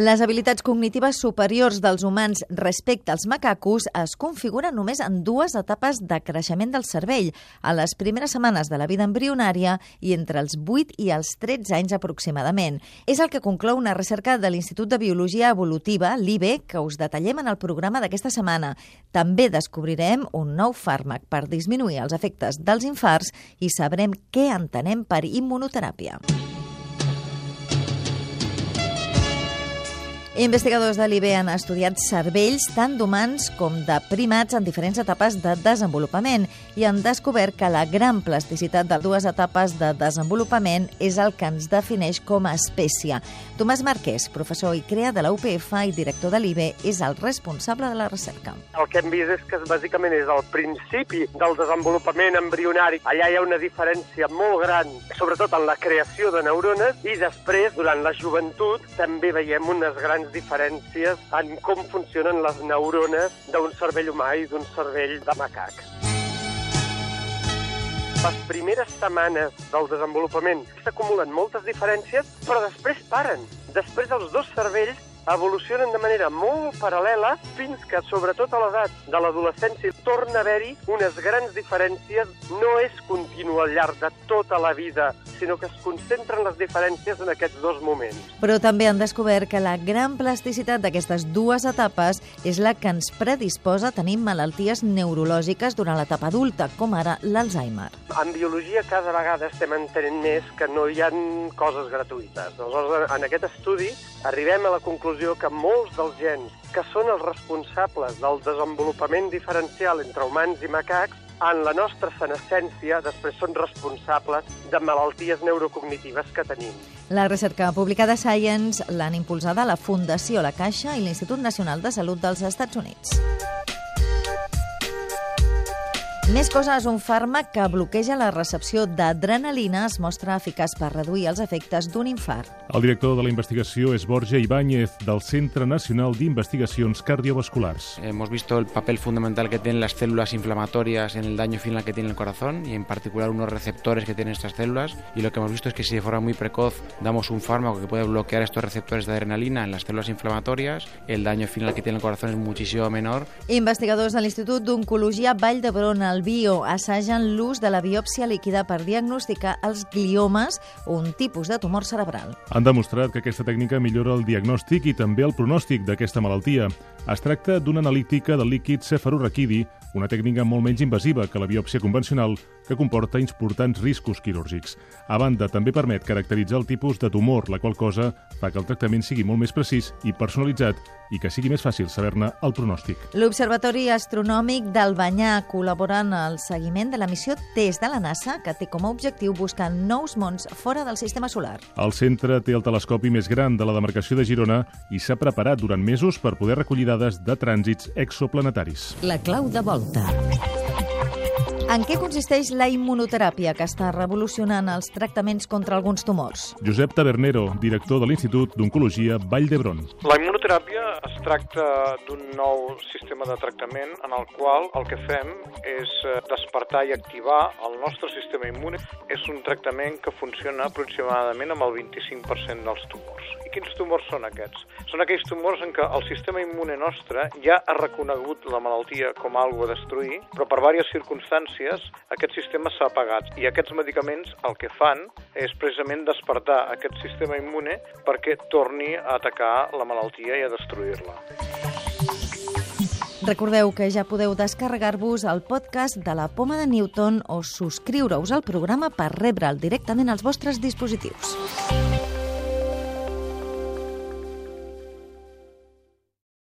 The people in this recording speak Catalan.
Les habilitats cognitives superiors dels humans respecte als macacos es configuren només en dues etapes de creixement del cervell, a les primeres setmanes de la vida embrionària i entre els 8 i els 13 anys aproximadament. És el que conclou una recerca de l'Institut de Biologia Evolutiva, l'IBE, que us detallem en el programa d'aquesta setmana. També descobrirem un nou fàrmac per disminuir els efectes dels infarts i sabrem què entenem per immunoteràpia. Investigadors de l'IB han estudiat cervells tant d'humans com de primats en diferents etapes de desenvolupament i han descobert que la gran plasticitat de dues etapes de desenvolupament és el que ens defineix com a espècie. Tomàs Marquès, professor i crea de la UPF i director de l'IB, és el responsable de la recerca. El que hem vist és que bàsicament és el principi del desenvolupament embrionari. Allà hi ha una diferència molt gran, sobretot en la creació de neurones, i després, durant la joventut, també veiem unes grans diferències en com funcionen les neurones d'un cervell humà i d'un cervell de macac. Les primeres setmanes del desenvolupament s'acumulen moltes diferències, però després paren. Després els dos cervells evolucionen de manera molt paral·lela fins que, sobretot a l'edat de l'adolescència, torna a haver-hi unes grans diferències. No és continu al llarg de tota la vida, sinó que es concentren les diferències en aquests dos moments. Però també han descobert que la gran plasticitat d'aquestes dues etapes és la que ens predisposa a tenir malalties neurològiques durant l'etapa adulta, com ara l'Alzheimer. En biologia cada vegada estem entenent més que no hi ha coses gratuïtes. Aleshores, en aquest estudi arribem a la conclusió que molts dels gens que són els responsables del desenvolupament diferencial entre humans i macacs en la nostra senescència després són responsables de malalties neurocognitives que tenim. La recerca publicada a Science l'han impulsada la Fundació La Caixa i l'Institut Nacional de Salut dels Estats Units. Més coses, un fàrmac que bloqueja la recepció d'adrenalina es mostra eficaç per reduir els efectes d'un infart. El director de la investigació es Borja Ibáñez, del Centre Nacional d'Investigacions Cardiovasculars. Hemos visto el papel fundamental que tienen las células inflamatorias en el daño final que tiene el corazón y en particular unos receptores que tienen estas células y lo que hemos visto es que si de forma muy precoz damos un fármaco que puede bloquear estos receptores de adrenalina en las células inflamatorias, el daño final que tiene el corazón es muchísimo menor. Investigadors de l'Institut d'Oncologia Vall d'Hebron al Bio assagen l'ús de la biòpsia líquida per diagnosticar els gliomes, un tipus de tumor cerebral. Han demostrat que aquesta tècnica millora el diagnòstic i també el pronòstic d'aquesta malaltia. Es tracta d'una analítica del líquid cefaroraquidi, una tècnica molt menys invasiva que la biòpsia convencional, que comporta importants riscos quirúrgics. A banda, també permet caracteritzar el tipus de tumor, la qual cosa fa que el tractament sigui molt més precís i personalitzat i que sigui més fàcil saber-ne el pronòstic. L'Observatori Astronòmic d'Albanyà col·labora en el seguiment de la missió TESS de la NASA, que té com a objectiu buscar nous mons fora del sistema solar. El centre té el telescopi més gran de la demarcació de Girona i s'ha preparat durant mesos per poder recollir dades de trànsits exoplanetaris. La clau de volta. En què consisteix la immunoteràpia que està revolucionant els tractaments contra alguns tumors? Josep Tabernero, director de l'Institut d'Oncologia Vall d'Hebron. La immunoteràpia es tracta d'un nou sistema de tractament en el qual el que fem és eh, despertar i activar el nostre sistema immune. És un tractament que funciona aproximadament amb el 25% dels tumors. Quins tumors són aquests? Són aquells tumors en què el sistema immune nostre ja ha reconegut la malaltia com a algo a destruir, però per diverses circumstàncies aquest sistema s'ha apagat i aquests medicaments el que fan és precisament despertar aquest sistema immune perquè torni a atacar la malaltia i a destruir-la. Recordeu que ja podeu descarregar-vos el podcast de la Poma de Newton o subscriure-us al programa per rebre'l directament als vostres dispositius.